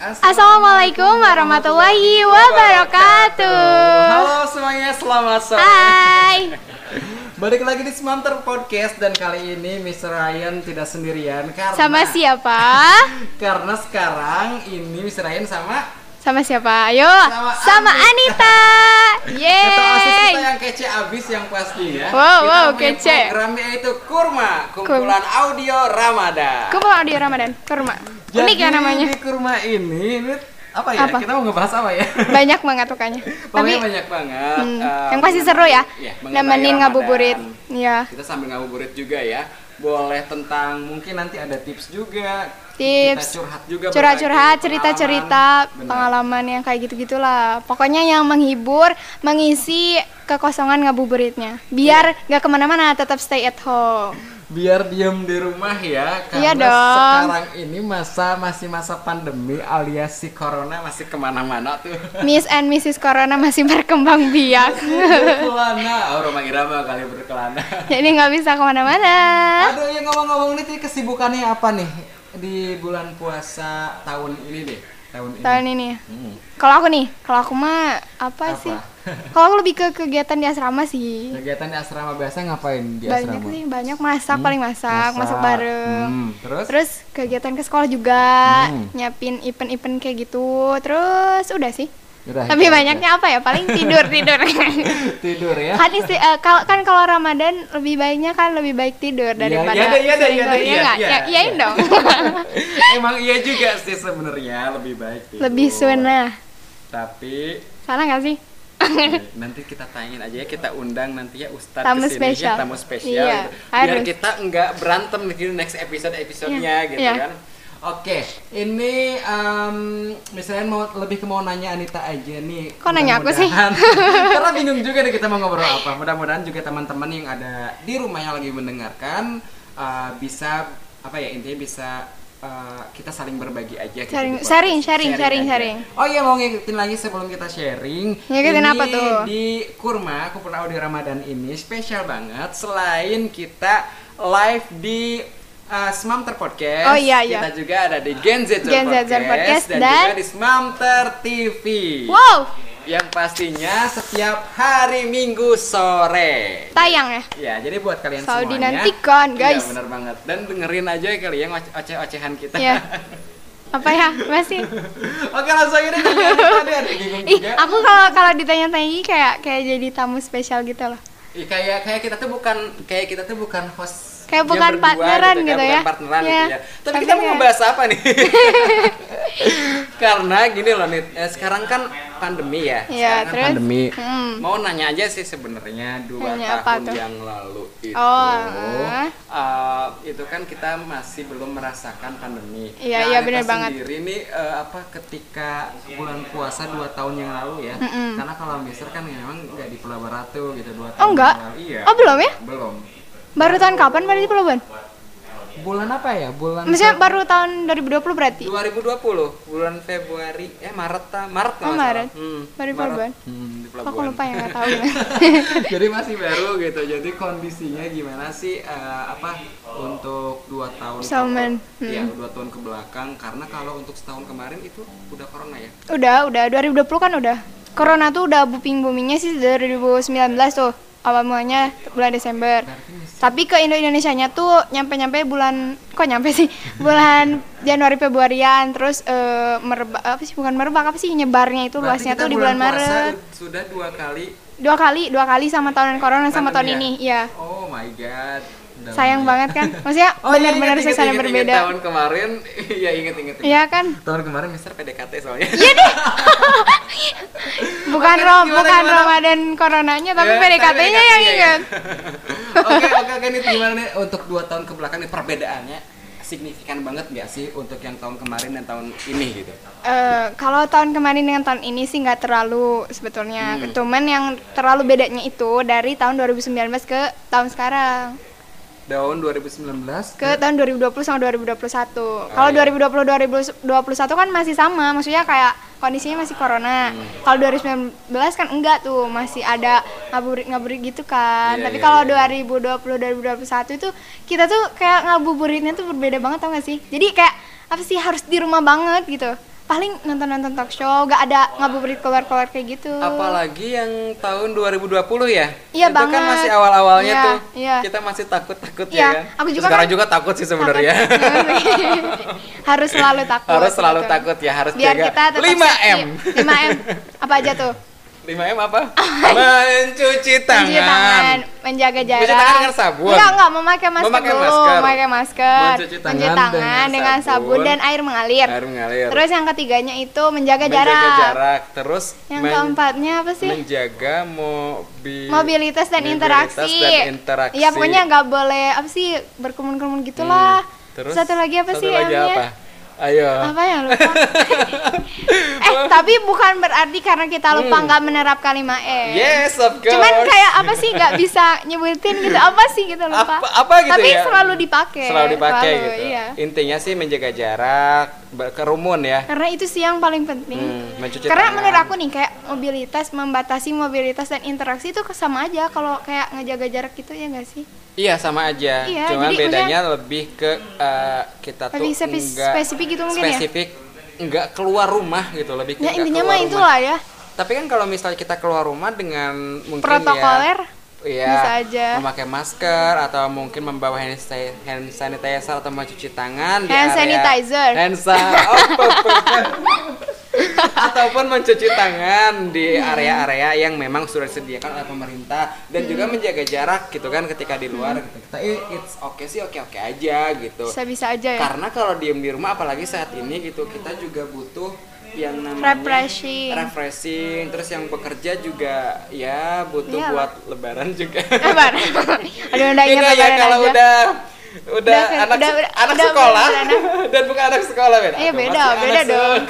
Assalamualaikum warahmatullahi wabarakatuh. Halo semuanya, selamat sore. Hai. Balik lagi di Semanter Podcast dan kali ini Mr. Ryan tidak sendirian karena Sama siapa? Karena sekarang ini Mr. Ryan sama Sama siapa? Ayo. Sama Sama Anita. Anita. ketua asis kita Yeay. yang kece abis yang pasti ya. Wow, kita wow, kece. Programnya itu Kurma, kumpulan audio Ramadan. Kumpul audio Ramadan. Kurma. Unik ya namanya. di Kurma ini, ini apa ya? Apa? Kita mau ngebahas apa ya? Banyak banget pokoknya. Tapi banyak banget. hmm, eh, yang pasti seru ya. Mengenai Nemenin ngabuburit. Iya. kita sambil ngabuburit juga ya boleh tentang mungkin nanti ada tips juga Tips. curhat juga curhat-curhat cerita-cerita pengalaman. Pengalaman yang kayak gitu-gitulah. Pokoknya yang menghibur mengisi kekosongan ngabuburitnya. Biar nggak ke mana-mana tetap stay at home. Biar diem di rumah ya karena Iya dong. sekarang ini masa masih masa pandemi alias si corona masih ke mana-mana tuh. Miss and Mrs Corona masih berkembang biak. Berkelana. Oh rumah irama kali berkelana. Jadi nggak bisa ke mana-mana. Aduh ya ngomong-ngomong nih kesibukannya apa nih di bulan puasa tahun ini deh tahun ini tahun ini Hmm. kalau aku nih kalau aku mah apa, Apa? sih kalau aku lebih ke kegiatan di asrama sih kegiatan di asrama biasa ngapain di banyak asrama sih banyak masak Hmm, paling masak masak, bareng Hmm, terus Terus kegiatan ke sekolah juga, Hmm. nyiapin event-event kayak gitu. Terus udah sih. Tapi banyaknya apa ya? Paling tidur tidur. tidur ya kan isti eh, kal- kan kalau Ramadan lebih baiknya kan lebih baik tidur daripada iya deh, iya deh, iya Iya iya, nggak? iya, Ya, iya. dong. emang iya juga sih sebenarnya lebih baik tidur. lebih sunnah. tapi Salah nggak sih? nanti kita tanyain aja ya kita undang nanti ya Ustadz Tamu ke sini spesial. ya tamu spesial Iya, gitu. biar harus. kita nggak berantem di next episode episodenya Iya, gitu iya. kan oke ini em, misalnya mau lebih ke mau nanya Anita aja nih Kok nanya aku sih? Karena bingung juga nih kita mau ngobrol apa mudah-mudahan juga teman-teman yang ada di rumah yang lagi mendengarkan eh, bisa apa ya intinya bisa eh, kita saling berbagi aja gitu Sharing- di sharing, sharing, sharing, aja. sharing. Oh iya mau ngikutin lagi sebelum kita sharing. Ngikutin ini apa tuh? Di Kurma Kumpulan Audio Ramadan ini spesial banget. Selain kita live di uh, Smamter Podcast, Oh, iya, iya. kita juga ada di Gen Z Zone Gen Podcast dan, dan- juga di Smamter TV. Wow, Yang pastinya setiap hari Minggu sore. tayang ya. Ya, jadi buat kalian Selalu semuanya. dinantikan, guys. Iya, bener banget. Dan dengerin aja kali ya oce- oceh-ocehan kita. Iya. Apa ya? Masih. Oke, langsung aja deh Ih, aku kalau kalau ditanya-tanya kayak kayak jadi tamu spesial gitu loh. Ih, kayak kayak kita tuh bukan kayak kita tuh bukan host Kayak bukan berdua partneran kan, gitu bukan ya. partneran Iya. gitu ya. Tapi Tapi kita mau ngebahas apa nih? Karena gini loh nih, eh, sekarang kan pandemi ya. Iya, sekarang kan terus? pandemi. Hmm. Mau nanya aja sih sebenarnya dua Nanya tahun tuh? yang lalu itu. Oh, eh, itu kan kita masih belum merasakan pandemi. Iya, Nah, iya, bener banget. Sendiri nih eh, apa ketika bulan puasa dua tahun yang lalu ya. Mm-mm. Karena kalau Mister kan memang nggak di Pulau Baratu gitu dua tahun Oh, enggak? yang lalu. Iya. Oh, belum ya? Belum. Baru tahun kapan berarti Pelabuhan? Bulan apa ya? Bulan Maksudnya Feb- baru tahun 2020 berarti? 2020 bulan Februari eh Maret ta Maret Oh, kalau nggak Maret. Hmm, Baru. Pelabuhan? Hmm, di Kok pelabuhan. aku lupa ya nggak tahu. jadi masih baru gitu jadi kondisinya gimana sih eh, apa untuk dua tahun Salman, ke, hmm. ya dua tahun ke belakang karena kalau untuk setahun kemarin itu udah corona ya udah, udah 2020 kan udah. Corona tuh udah booming boomingnya sih dari 2019 tuh awal mulanya bulan Desember. berarti Tapi ke Indo Indonesianya tuh nyampe-nyampe bulan kok nyampe sih? Bulan Januari Februarian terus eh, merebak apa sih? Bukan merebak apa sih nyebarnya itu berarti luasnya tuh di bulan Maret. sudah dua kali. Dua kali dua kali sama tahun corona sama tahun Pandemi ini ya oh my god sayang ya. banget kan maksudnya Oh, iya, benar-benar inget, inget, suasana inget, inget berbeda tahun kemarin ya inget inget, inget. iya kan tahun kemarin Mister PDKT soalnya iya deh bukan Oke, rom gimana, bukan gimana? Ramadan coronanya tapi Ya, PDKT-nya yang ya. Oke oke oke nih gimana nih untuk dua tahun ke belakang nih perbedaannya signifikan banget nggak sih untuk yang tahun kemarin dan tahun ini gitu? Eh, kalau tahun kemarin dengan tahun ini sih nggak terlalu sebetulnya. Hmm. Cuman yang terlalu bedanya itu dari tahun 2019 ke tahun sekarang. Tahun 2019 Ke tahun 2020 sama 2021. Kalau iya. 2020 2021 kan masih sama, maksudnya kayak kondisinya masih corona. Hmm. Kalau 2019 kan enggak tuh, masih ada ngabuburit-ngabuburit gitu kan. Iya, Tapi iya, kalau iya. 2020 2021 itu kita tuh kayak ngabuburitnya tuh berbeda banget tau gak sih? Jadi kayak apa sih harus di rumah banget gitu. Paling nonton-nonton talk show, gak ada ngabuburit keluar-keluar kayak gitu. Apalagi yang tahun 2020 ya? Iya Itu kan banget. masih awal-awalnya Iya, tuh. iya. Kita masih takut-takut Iya, ya kan? aku juga Sekarang kan juga takut sih sebenarnya. harus selalu takut. harus selalu gitu. takut ya, harus Biar jaga kita tetap 5M. safety. 5M. Apa aja tuh? 5M apa? Mencuci tangan. Mencuci tangan, menjaga jarak. Mencuci tangan dengan sabun. Enggak, enggak, memakai masker Memakai dulu, masker. memakai masker. Mencuci tangan dengan dengan sabun. sabun dan air mengalir. Air mengalir. Terus yang ketiganya itu menjaga, menjaga jarak. jarak. Terus Yang men- keempatnya apa sih? menjaga mobil Mobilitas dan mobilitas interaksi. dan interaksi. Iya, pokoknya nggak boleh apa sih berkerumun-kerumun gitulah. Hmm, Terus satu lagi apa satu sih lagi M-nya? apa? Ayo. Apa ya lupa? eh, tapi bukan berarti karena kita lupa Hmm. nggak menerapkan 5M. Yes, of course. Cuman kayak apa sih nggak bisa nyebutin gitu apa sih gitu lupa. apa, apa gitu Tapi ya? selalu dipakai. Selalu dipakai Selalu, gitu. Iya. Intinya sih menjaga jarak, berkerumun ya. Karena itu sih yang paling penting. Hmm, Karena tangan. menurut aku nih kayak mobilitas membatasi mobilitas dan interaksi itu sama aja kalau kayak ngejaga jarak gitu ya nggak sih? Iya sama aja. Iya, Cuman jadi bedanya lebih ke eh, kita tuh Lebih spesifik gitu mungkin ya? spesifik enggak keluar rumah gitu lebih ke Ya enggak intinya keluar mah rumah. itulah ya. Tapi kan kalau misalnya kita keluar rumah dengan mungkin Protokoler ya, iya, bisa aja. memakai masker atau mungkin membawa hand, hand sanitizer atau mencuci tangan di Hand area- sanitizer. hand sa- oh. ataupun mencuci tangan di Hmm. area-area yang memang sudah disediakan oleh pemerintah dan juga Hmm. menjaga jarak gitu kan ketika di luar gitu. Kita "Eh, it's oke sih oke-oke aja gitu. Bisa-bisa aja ya. Karena kalau diem di rumah apalagi saat ini gitu kita juga butuh yang namanya Refreshing. refreshing. terus yang bekerja juga ya butuh Iyalah. buat lebaran juga. Apa? Aduh udah ingat ya lebaran kalau aja. udah udah, Udah, anak udah, udah, anak udah, sekolah udah, udah, dan bukan anak sekolah beda. Iya, beda, masih beda anak dong.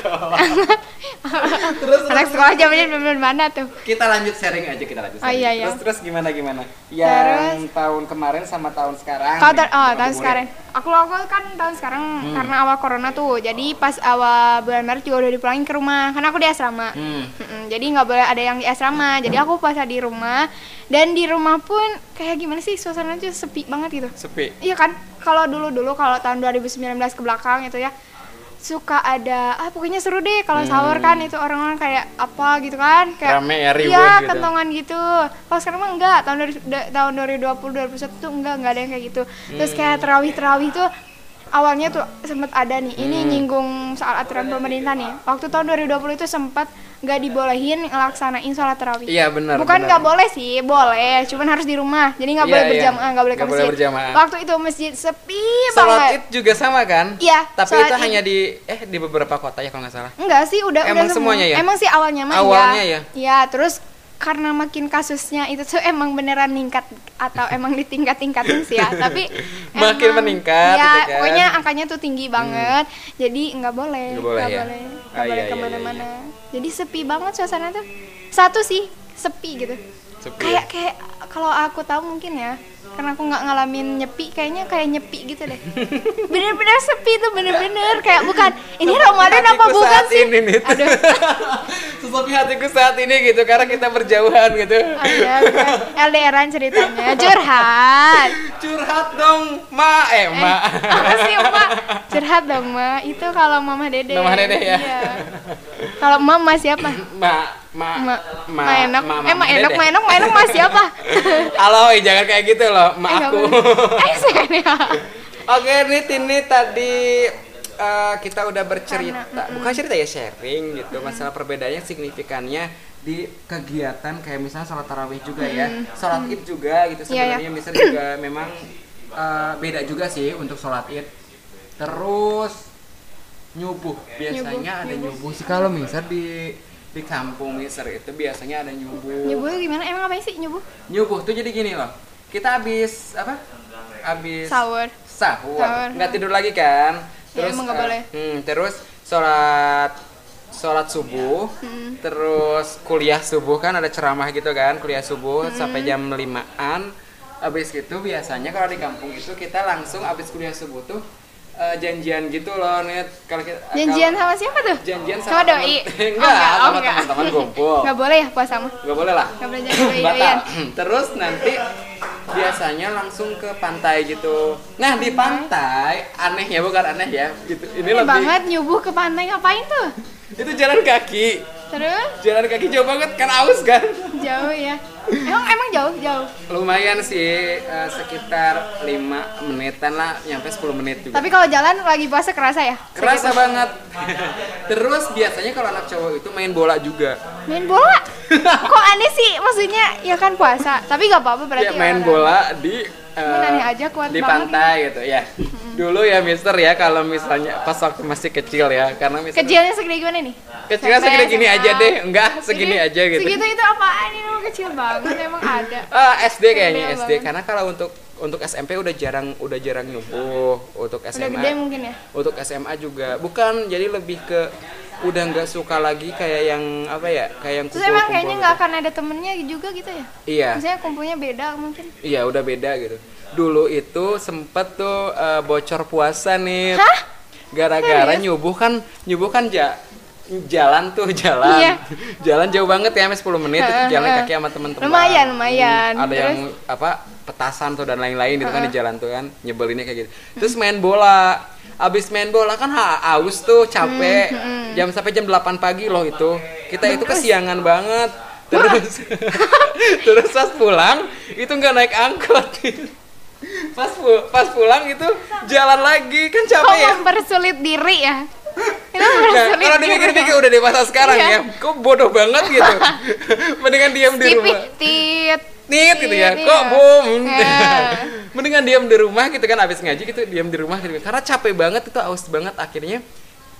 terus Anak sekolah zamannya bener mana tuh? kita lanjut sharing aja kita lanjut. Oh, sharing. iya, iya. Terus terus gimana gimana? Yang tahun kemarin sama tahun sekarang. Kalau ta- oh, tahun sekarang. Aku aku kan tahun sekarang Hmm. karena awal corona tuh. Jadi pas awal bulan Maret juga udah dipulangin ke rumah. Karena aku di asrama. Hmm. Mm-mm, jadi nggak boleh ada yang di asrama. Jadi aku puasa di rumah. Dan di rumah pun kayak gimana sih suasananya tuh sepi banget gitu. Sepi. Iya kan? Kalau dulu-dulu kalau tahun 2019 ke belakang itu ya suka ada ah pokoknya seru deh kalau sahur kan itu orang-orang kayak apa gitu kan kayak Hmm. Rame ya, riuh iya gitu. kentongan gitu kalau sekarang mah enggak tahun dari da- tahun 2020 2021 tuh enggak enggak ada yang kayak gitu terus kayak Hmm. terawih terawih tuh awalnya tuh sempat ada nih ini Hmm. nyinggung soal aturan pemerintah nih waktu tahun 2020 itu sempat nggak dibolehin ngelaksanain sholat terawih Iya benar. Bukan nggak boleh sih, boleh. Cuman harus di rumah. Jadi nggak Iya, boleh iya. berjamaah, nggak boleh ke boleh masjid. berjamaah. Waktu itu masjid sepi Salat banget. Id juga sama kan? Iya, Tapi itu Id. hanya di eh di beberapa kota ya kalau nggak salah. Enggak sih, udah Emang udah semua. semuanya ya? Emang sih awalnya mah Awalnya iya. ya? Iya, terus karena makin kasusnya itu tuh emang beneran meningkat atau emang ditingkat-tingkatin sih ya tapi Makin emang- meningkat, ya gitu kan. pokoknya angkanya tuh tinggi banget jadi nggak boleh Nggak boleh ya? boleh nggak Ah, boleh iya, iya, ke mana-mana jadi sepi banget suasana tuh satu sih sepi gitu Sepi. kayak kayak kalau aku tahu mungkin ya karena aku nggak ngalamin nyepi kayaknya kayak nyepi gitu deh bener-bener sepi tuh bener-bener kayak bukan ini Ramadan apa bukan sih Ini, nih. aduh Sesepi hatiku saat ini gitu karena kita berjauhan gitu. ada LDRan ceritanya curhat Curhat dong, Ma. Eh, Ma. apa sih emak curhat dong ma itu kalau mama dede Mama Dede ya? Iya. kalau mama siapa Ma, Ma, ma Ma, ma enak. Ma, eh ma enak ma enak ma enak ma siapa? Halo, eh, jangan kayak gitu loh, Ma Eh, aku. eh saya Oke, Nit, ini tadi eh, kita udah bercerita, bukan cerita ya sharing gitu, masalah perbedaannya signifikannya di kegiatan kayak misalnya sholat tarawih juga ya, sholat id juga gitu Iya, sebenarnya. Misalnya juga memang eh, beda juga sih untuk sholat id. Terus nyubuh. Biasanya ada nyubuh. Sih kalau misal di di kampung Miser itu biasanya ada nyubuh. nyubuh gimana emang apa sih nyubuh Nyubuh tuh jadi gini loh. Kita habis apa? Habis sahur sahur Sahur. nggak tidur lagi kan Ya, emang nggak eh, hmm, terus sholat sholat subuh Hmm. terus kuliah subuh kan ada ceramah gitu kan kuliah subuh Hmm. sampai jam limaan abis gitu biasanya kalau di kampung itu kita langsung abis kuliah subuh tuh eh, janjian gitu loh net kalau kita janjian kalau- sama siapa tuh? Janjian sama sama doi. temen- Oh, enggak oh, sama enggak. teman-teman kumpul. Nggak boleh ya puasa mah nggak boleh lah. Nggak boleh jadi doi terus nanti biasanya langsung ke pantai gitu. Nah di pantai anehnya bukan aneh ya, gitu. Ini Ini lebih banget nyubuh ke pantai ngapain tuh? itu jalan kaki, Terus jalan kaki jauh banget kan aus kan? jauh ya. Emang emang jauh jauh. Lumayan sih eh, sekitar 5 menitan lah, nyampe 10 menit juga. Tapi kalau jalan lagi puasa kerasa ya? Kerasa banget. Terus biasanya kalau anak cowok itu main bola juga. Main bola? Kok aneh sih? Maksudnya ya kan puasa. Tapi gak apa-apa berarti ya main olahraga. bola di aneh aja, kuat di banget pantai gitu ya. Dulu ya Mister ya kalau misalnya pas waktu masih kecil ya karena Mister Kecilnya segede gimana nih? kecilnya segede gini aja deh, enggak segini Segitu- aja gitu. Segitu itu apaan ini kecil banget emang ada. Ah, SD kayaknya SD banget. karena kalau untuk untuk SMP udah jarang udah jarang nyubuh untuk Udah SMA gede mungkin ya. untuk SMA juga bukan jadi lebih ke udah nggak suka lagi kayak yang apa ya kayak yang Terus emang kayaknya gitu. nggak akan ada temennya juga gitu ya? iya Maksudnya kumpulnya beda mungkin. iya udah beda gitu dulu itu sempet tuh eh, bocor puasa nih Hah? gara-gara nyubuh kan nyubuh kan ja- jalan tuh jalan Iya. jalan jauh banget ya sampai 10 menit Heeh, jalan kaki sama teman-teman Lumayan, lumayan. Hmm, ada yang Terus? apa petasan tuh dan lain-lain itu kan di jalan tuh kan nyebelinnya kayak gitu terus main bola abis main bola kan ha, aus tuh capek Hmm, jam sampai jam 8 pagi loh itu kita itu kesiangan banget terus terus pas pulang itu nggak naik angkot pas pu- pas pulang itu jalan lagi kan Kok capek ya mempersulit diri ya? Itu Nah, kalau dipikir-pikir udah dewasa sekarang Iya. ya, kok bodoh banget gitu. Mendingan diam di Tit, rumah. tit. Nit gitu ya, Tit, kok iya. Mendingan diam di rumah gitu kan abis ngaji gitu diam di rumah gitu. Karena capek banget itu aus banget akhirnya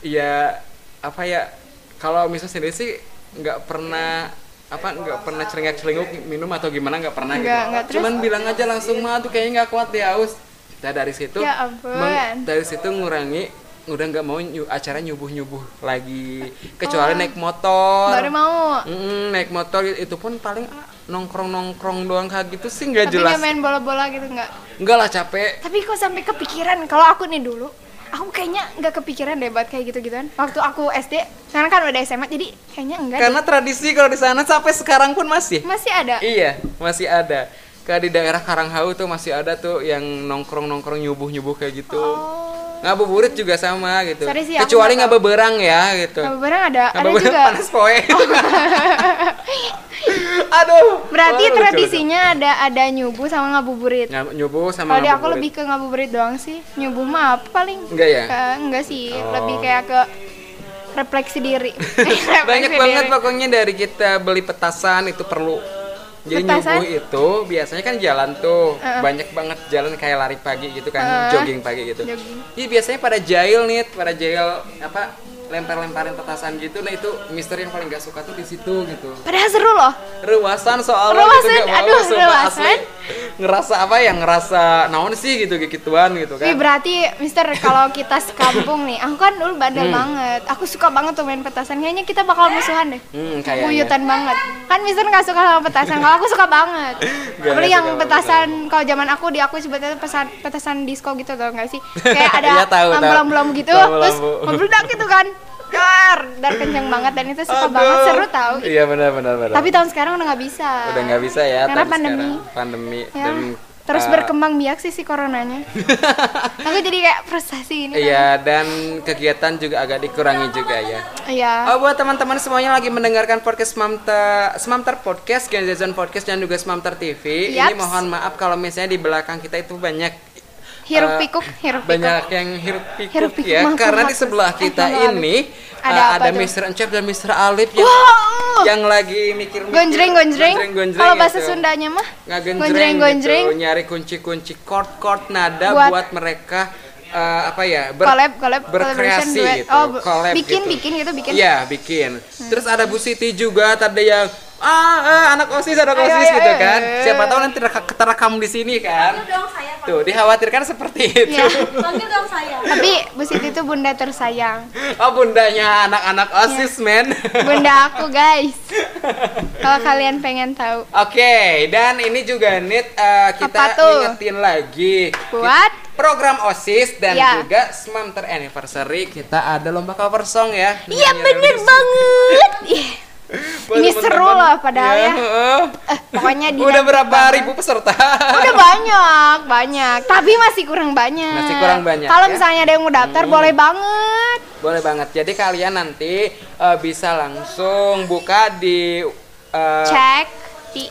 ya apa ya kalau misalnya sendiri sih nggak pernah apa nggak pernah celingak celinguk minum atau gimana nggak pernah Nggak, gitu. nggak, terus? Cuman bilang aja langsung mah tuh kayaknya nggak kuat deh aus. Nah dari situ Ya ampun. dari situ ngurangi udah nggak mau nyu- acara nyubuh nyubuh lagi kecuali Oh. naik motor Baru mau. Mm, naik motor itu pun paling nongkrong nongkrong doang kayak gitu sih nggak Tapi jelas nggak main bola-bola gitu nggak? nggak lah capek Tapi kok sampai kepikiran kalau aku nih dulu aku kayaknya nggak kepikiran deh buat kayak gitu-gituan waktu aku SD sekarang kan udah SMA jadi kayaknya enggak deh. karena tradisi kalau di sana sampai sekarang pun masih masih ada iya masih ada kayak di daerah Karanghau tuh masih ada tuh yang nongkrong nongkrong nyubuh nyubuh kayak gitu. Oh. Ngabuburit juga sama gitu. Sorry sih, kecuali ngabeberang ya gitu. Barang ada ada juga. Oh. panas poe. Aduh. Berarti lucu, tradisinya ada ada nyubuh sama ngabuburit? Lucu. Nyab- nyubuh sama kalau aku lebih ke ngabuburit doang sih. Nyubuh mah apa paling? Enggak ya? Ke- enggak sih. Oh. lebih kayak ke refleksi diri. Refleksi banyak banget pokoknya dari kita beli petasan itu perlu jadi Petasan? nyubuh itu biasanya kan jalan tuh Heeh. banyak banget jalan kayak lari pagi gitu kan Heeh. jogging pagi gitu Jogging. Jadi biasanya pada jail nih pada jail apa lempar-lemparin petasan gitu nah itu mister yang paling gak suka tuh di situ gitu padahal seru loh rewasan soalnya Rewasan, gitu gak aduh, sumpah rewasan. ngerasa apa ya ngerasa naon sih gitu gituan gitu Wih kan berarti Mister kalau kita sekampung nih, aku kan dulu bandel Hmm. banget. Aku suka banget tuh main petasan. Kayaknya kita bakal musuhan deh. Hmm, kayaknya. Buyutan banget. Kan Mister nggak suka sama petasan. Kalau aku suka banget. Apalagi yang petasan kalau zaman aku di aku sebetulnya petasan petasan disco gitu tau gak sih? Kayak ada tahu, tahu. lampu-lampu gitu, Lampu-lampu. terus meledak gitu kan. Dar, dar kenceng banget dan itu suka Aduh. banget seru tau. iya benar benar benar Tapi tahun sekarang udah nggak bisa. udah nggak bisa ya Karena tahun pandemi. sekarang. pandemi Ya, dan terus uh, berkembang biak sih si coronanya. aku jadi kayak frustasi ini. Iya dan kegiatan juga agak dikurangi juga ya. Iya. Oh buat teman-teman semuanya lagi mendengarkan podcast Smamter, Smamter Podcast, Gen Zone Podcast dan juga Smamter TV. Ini Yaps. mohon maaf kalau misalnya di belakang kita itu banyak Hiruk eh, pikuk, hiruk pikuk. banyak yang hirup pikuk, Hiruk pikuk, ya maaf, karena maaf. di sebelah Eh, kita Alif. ini Ada eh, apa ada tuh? Mr. Encep dan Mr. Alif yang Wow. yang lagi mikir-mikir Gonjreng gonjreng. gonjreng-gonjreng Kalau bahasa gitu. Sundanya mah ngagenjreng gonjreng gitu, gonjreng. nyari kunci-kunci chord-chord nada Buat- buat, mereka eh, apa ya ber- Collab, collab, berkreasi gitu Oh, collab bikin, gitu. bikin gitu, bikin. iya bikin terus ada Bu Siti juga tadi yang ah eh, anak osis anak Ayo, osis ayo, gitu ayo, kan ayo. siapa tahu nanti terekam di sini kan dong saya tuh dikhawatirkan seperti itu Iya. panggil dong saya Tapi Bu Siti itu bunda tersayang. oh bundanya anak-anak osis Iya. men Bunda aku, guys. Kalau kalian pengen tahu. Oke, dan ini juga Nit eh, kita ingetin lagi Buat? program OSIS dan Ya. juga Smamter Anniversary kita ada lomba cover song ya. Iya bener banget. Ini seru loh padahal ya. heeh. Eh, pokoknya di Udah berapa ribu peserta? Udah banyak, banyak. Tapi masih kurang banyak. Masih kurang banyak, Kalau ya? misalnya ada yang mau daftar, Hmm. boleh banget. Boleh banget. Jadi kalian nanti eh, bisa langsung buka di eh, Cek di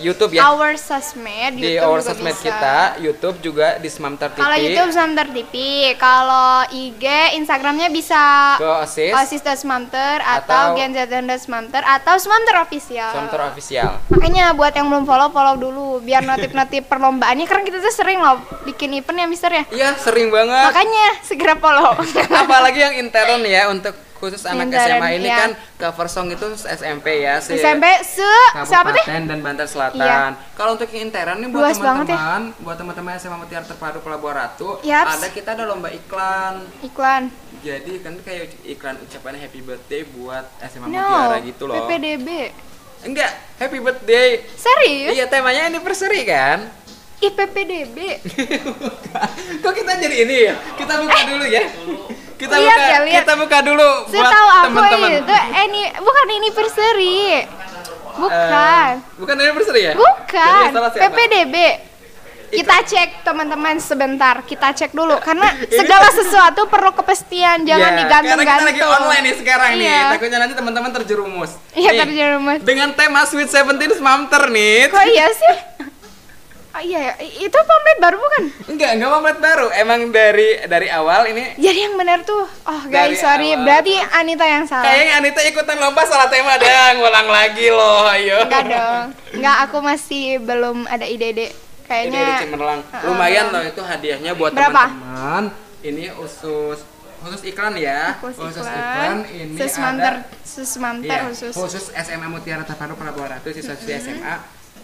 YouTube ya. our sosmed, di YouTube our sosmed bisa. kita, YouTube juga di Smamter TV. Kalau YouTube Smamter TV, kalau IG Instagramnya bisa ke OSIS, osis.smamter atau, Atau- genz.smamter atau Smamter Official. Smamter official. Makanya buat yang belum follow follow dulu biar notif-notif perlombaannya karena kita tuh sering loh bikin event ya Mister ya. Iya, sering banget. Makanya segera follow. Apalagi yang intern ya untuk khusus anak SMA ini iya. kan cover song itu SMP ya si SMP se siapa? Kabupaten dan Banten Selatan. Iya. Kalau untuk yang intern nih buat ya. teman-teman, buat teman-teman SMA Mutiara Terpadu Pelabuhan Ratu, Yaps. ada kita ada lomba iklan. Iklan. Jadi kan kayak iklan ucapan happy birthday buat SMA No. Mutiara gitu loh. PPDB. Enggak, happy birthday. Serius? Iya, temanya anniversary kan? Ih PPDB. Kok kita jadi ini ya? Kita buka dulu ya. Kita Lihat buka, ya, lihat. kita buka dulu buat Setahu aku teman-teman. itu ini bukan anniversary. Bukan. Eh, bukan anniversary ya? Bukan. PPDB. Kita cek teman-teman sebentar, kita cek dulu karena Ini- segala sesuatu perlu kepastian, jangan Iya, digantung-gantung. Karena kita lagi online nih sekarang nih. Iya. Takutnya nanti teman-teman terjerumus. Iya, Nih, terjerumus. Dengan tema Sweet Seventeen Smamter nih. Kok iya sih? Oh, iya, ya. itu pamflet baru bukan? Enggak, enggak pamflet baru. Emang dari dari awal ini Jadi yang benar tuh, oh Dari guys sorry, awal. berarti Anita yang salah. kayaknya Anita ikutan lomba salah tema dah. Ngulang lagi loh, ayo. Enggak dong, enggak aku masih belum ada ide-ide. Kayaknya dari Cimerlang. Lumayan loh itu hadiahnya buat Berapa? teman-teman. Ini khusus khusus iklan ya. khusus iklan. iklan, Ini susmanter, ada susmanter Iya, khusus. khusus SMA Mutiara Terpadu Pelabuhan Ratu siswa-siswi SMA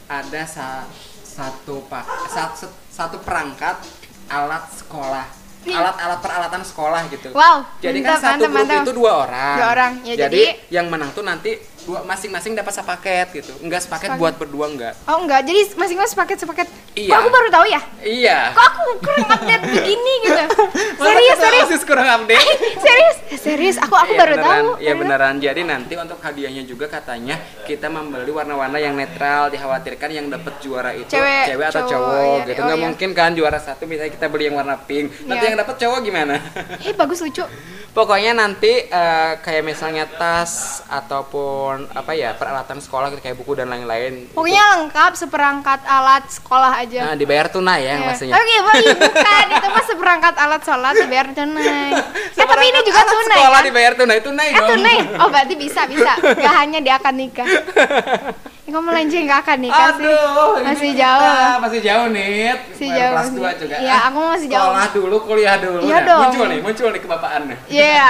ada sa- satu pak satu, satu perangkat alat sekolah alat-alat peralatan sekolah gitu. Wow, Jadi kan mantap, satu mantap, grup mantap. itu dua orang. Dua orang, ya, jadi, jadi- yang menang tuh nanti dua masing-masing dapat sepaket gitu. Enggak sepaket Sepaket. buat berdua enggak. Oh enggak, jadi masing-masing sepaket sepaket. Iya. Kok aku baru tahu ya? Iya. Kok aku kurang update begini gitu? Serius, serius, OSIS kurang update. serius, serius. Aku aku Iya, baru beneran. tahu. Iya beneran. Jadi nanti untuk hadiahnya juga katanya kita membeli warna-warna yang netral. Dikhawatirkan yang dapat juara itu Cewek, atau cowok, cowok iya. gitu. Oh, Nggak iya. mungkin kan juara satu misalnya kita beli yang warna pink. Nanti Iya. yang dapat cowok gimana? Eh bagus lucu. Pokoknya nanti eh, kayak misalnya tas ataupun apa ya peralatan sekolah gitu kayak buku dan lain-lain. Pokoknya lengkap seperangkat alat sekolah Itu, aja. nah, dibayar tunai ya Iya. maksudnya. Oke, boleh bukan. Itu mah seperangkat alat sholat dibayar tunai. Ya tapi ini juga alat tunai. Sekolah kan? dibayar tunai tunai Eh dong. tunai? Oh berarti bisa bisa. Gak hanya di akad nikah. Ini kamu melenceng ke akad nikah sih. Aduh, Masih jauh. Masih jauh nih. Masih jauh Kelas. 2 juga. Iya, aku masih jauh. Sekolah dulu, kuliah dulu. Iya Nah, dong. Muncul nih, muncul nih kebapaannya. Iya.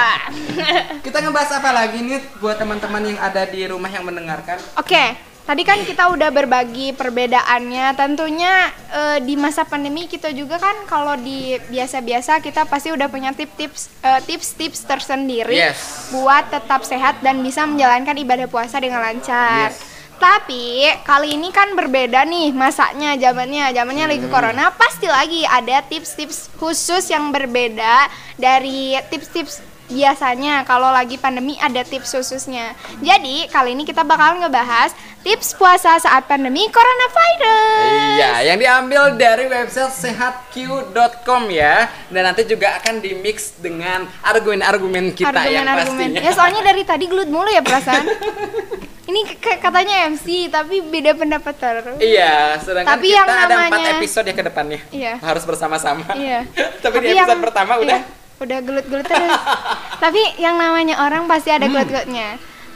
Kita ngebahas apa lagi nih buat teman-teman yang ada di rumah yang mendengarkan? Oke, tadi kan kita udah berbagi perbedaannya. Tentunya eh, di masa pandemi kita juga kan kalau di biasa-biasa kita pasti udah punya tips-tips eh, tips-tips tersendiri Yes. buat tetap sehat dan bisa menjalankan ibadah puasa dengan lancar. Yes. Tapi kali ini kan berbeda nih masanya, zamannya, zamannya lagi corona. Pasti lagi ada tips-tips khusus yang berbeda dari tips-tips biasanya kalau lagi pandemi ada tips khususnya. Jadi kali ini kita bakal ngebahas tips puasa saat pandemi coronavirus. Iya, yang diambil dari website sehatq.com ya. Dan nanti juga akan dimix dengan argumen-argumen kita yang pastinya. Ya soalnya dari tadi gelut mulu ya perasaan. Ini katanya MC tapi beda pendapat terus. Iya, sedangkan Tapi kita yang ada empat namanya- episode ya ke depannya. Iya. Harus bersama-sama. Iya. Tapi, di episode pertama udah iya, udah gelut-gelut terus. Tapi yang namanya orang pasti Hmm. ada gelut-gelutnya.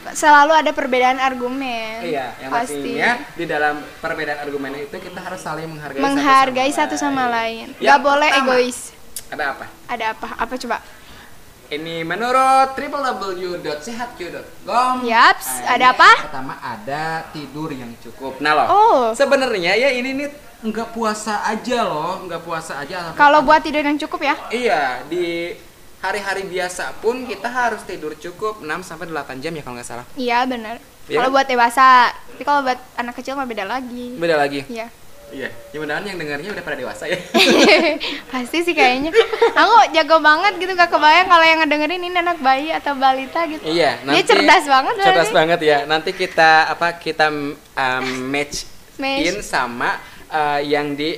Selalu ada perbedaan argumen. Iya, yang pasti. pastinya di dalam perbedaan argumen itu kita harus saling menghargai, Menghargai satu satu sama lain. Yang Gak boleh pertama. egois. Ada apa? Ada apa? Apa coba? Ini menurut www.sehatq.com. Yaps, Nah, ada apa? Pertama ada tidur yang cukup. Nah loh, Oh. sebenarnya ya ini nih nggak puasa aja loh, nggak puasa aja. Kalau buat tidur yang cukup ya. Iya, di hari-hari biasa pun kita harus tidur cukup 6 sampai 8 jam ya kalau nggak salah. Iya benar. Iya Kalau kan? buat dewasa, tapi kalau buat anak kecil mah beda lagi. Beda lagi. Iya. Iya, ya yang dengarnya udah pada dewasa ya. Pasti sih kayaknya. Aku jago banget gitu gak kebayang kalau yang ngedengerin ini anak bayi atau balita gitu. iya, Dia cerdas banget Cerdas berarti. banget ya. Nanti kita apa kita um, match, Match. in sama uh, yang di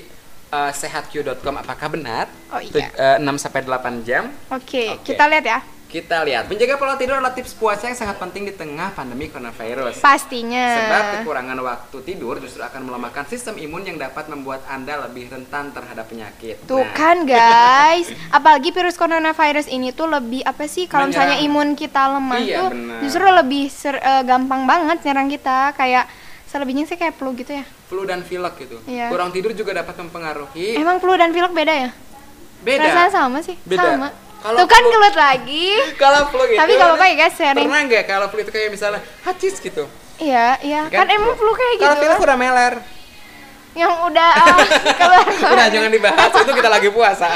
uh, sehatq.com apakah benar? Oh, iya. Tu- uh, 6 sampai 8 jam. Oke, Oke. kita lihat ya. Kita lihat. Menjaga pola tidur adalah tips puasa yang sangat penting di tengah pandemi coronavirus. Pastinya. Sebab kekurangan waktu tidur justru akan melemahkan sistem imun yang dapat membuat Anda lebih rentan terhadap penyakit. Tuh Nah, kan guys, apalagi virus coronavirus ini tuh lebih apa sih kalau misalnya imun kita lemah Iya, tuh benar. justru lebih ser- eh, gampang banget nyerang kita kayak selebihnya sih kayak flu gitu ya. flu dan pilek gitu. Iya. Kurang tidur juga dapat mempengaruhi. Emang flu dan pilek beda ya? Beda. Rasanya sama sih, Beda. sama. Kalau Tuh kan flu- kelut lagi. Kalau flu gitu. Tapi gak apa-apa ya guys, sharing. Pernah nggak kalau flu itu kayak misalnya hacis gitu? Iya, iya. Kan, emang flu kayak Kalau gitu. pilek udah meler. Yang udah ah, keluar. Udah jangan dibahas itu kita lagi puasa.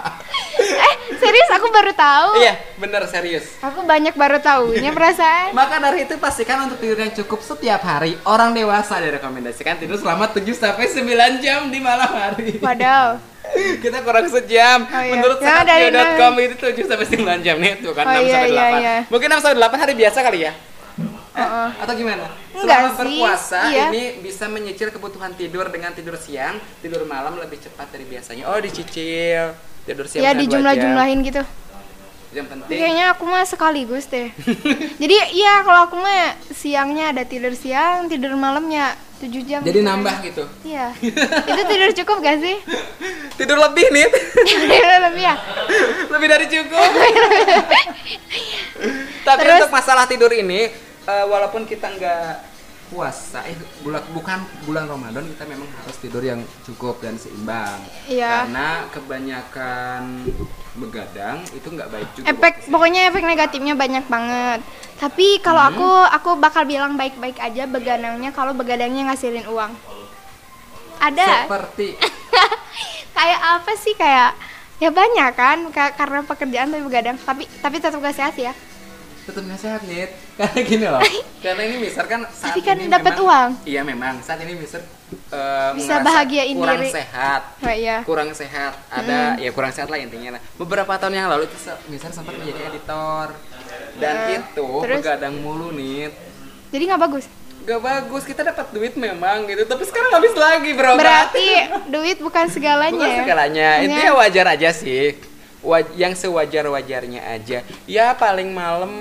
eh, serius aku baru tahu. iya, bener serius. Aku banyak baru tahunya perasaan. Maka dari itu pastikan untuk tidur yang cukup setiap hari. Orang dewasa direkomendasikan tidur selama 7 sampai 9 jam di malam hari. Wadaw. Kita kurang sejam. Oh, iya. Menurut Ya, saatnya.com itu 7 sampai 9 jam nih tuh kan Oh, 6 iya, sampai iya, 8. iya. Mungkin 6 sampai 8 hari biasa kali ya? Eh, Heeh. Atau gimana? Enggak Selama sih, berpuasa iya. ini bisa menyicil kebutuhan tidur dengan tidur siang, tidur malam lebih cepat dari biasanya. Oh, dicicil. Tidur siang Ya dijumlah-jumlahin gitu. Yang penting. Kayaknya aku mah sekaligus deh. Jadi iya kalau aku mah siangnya ada tidur siang, tidur malamnya 7 jam. Jadi gitu. nambah gitu. Iya. Itu tidur cukup gak sih? Tidur lebih nih. Tidur lebih ya? lebih dari cukup. Tapi Terus- untuk masalah tidur ini, eh, walaupun kita nggak puasa, eh bulan bukan bulan Ramadan kita memang harus tidur yang cukup dan seimbang. Iya. Karena kebanyakan begadang itu nggak baik juga. Efek pokoknya efek negatifnya banyak banget. Tapi kalau Hmm. aku aku bakal bilang baik-baik aja begadangnya kalau begadangnya ngasilin uang. Ada. Seperti kayak apa sih kayak ya banyak kan Ka- karena pekerjaan tapi begadang tapi tapi tetap gak sehat ya tetap nggak sehat nih karena gini loh. Karena ini misal kan saat Tapi kan ini dapat uang. iya memang. Saat ini misal Bisa bahagiain kurang diri. sehat. Oh iya. Kurang sehat. Ada ya kurang sehat lah intinya lah. Beberapa tahun yang lalu itu misal sempat menjadi editor. Dan Eh, itu terus? begadang mulu nih jadi nggak bagus? Gak bagus. Kita dapat duit memang gitu. Tapi sekarang habis lagi bro. Berarti duit bukan segalanya. Bukan ya segalanya ya wajar aja sih yang sewajar wajarnya aja ya paling malam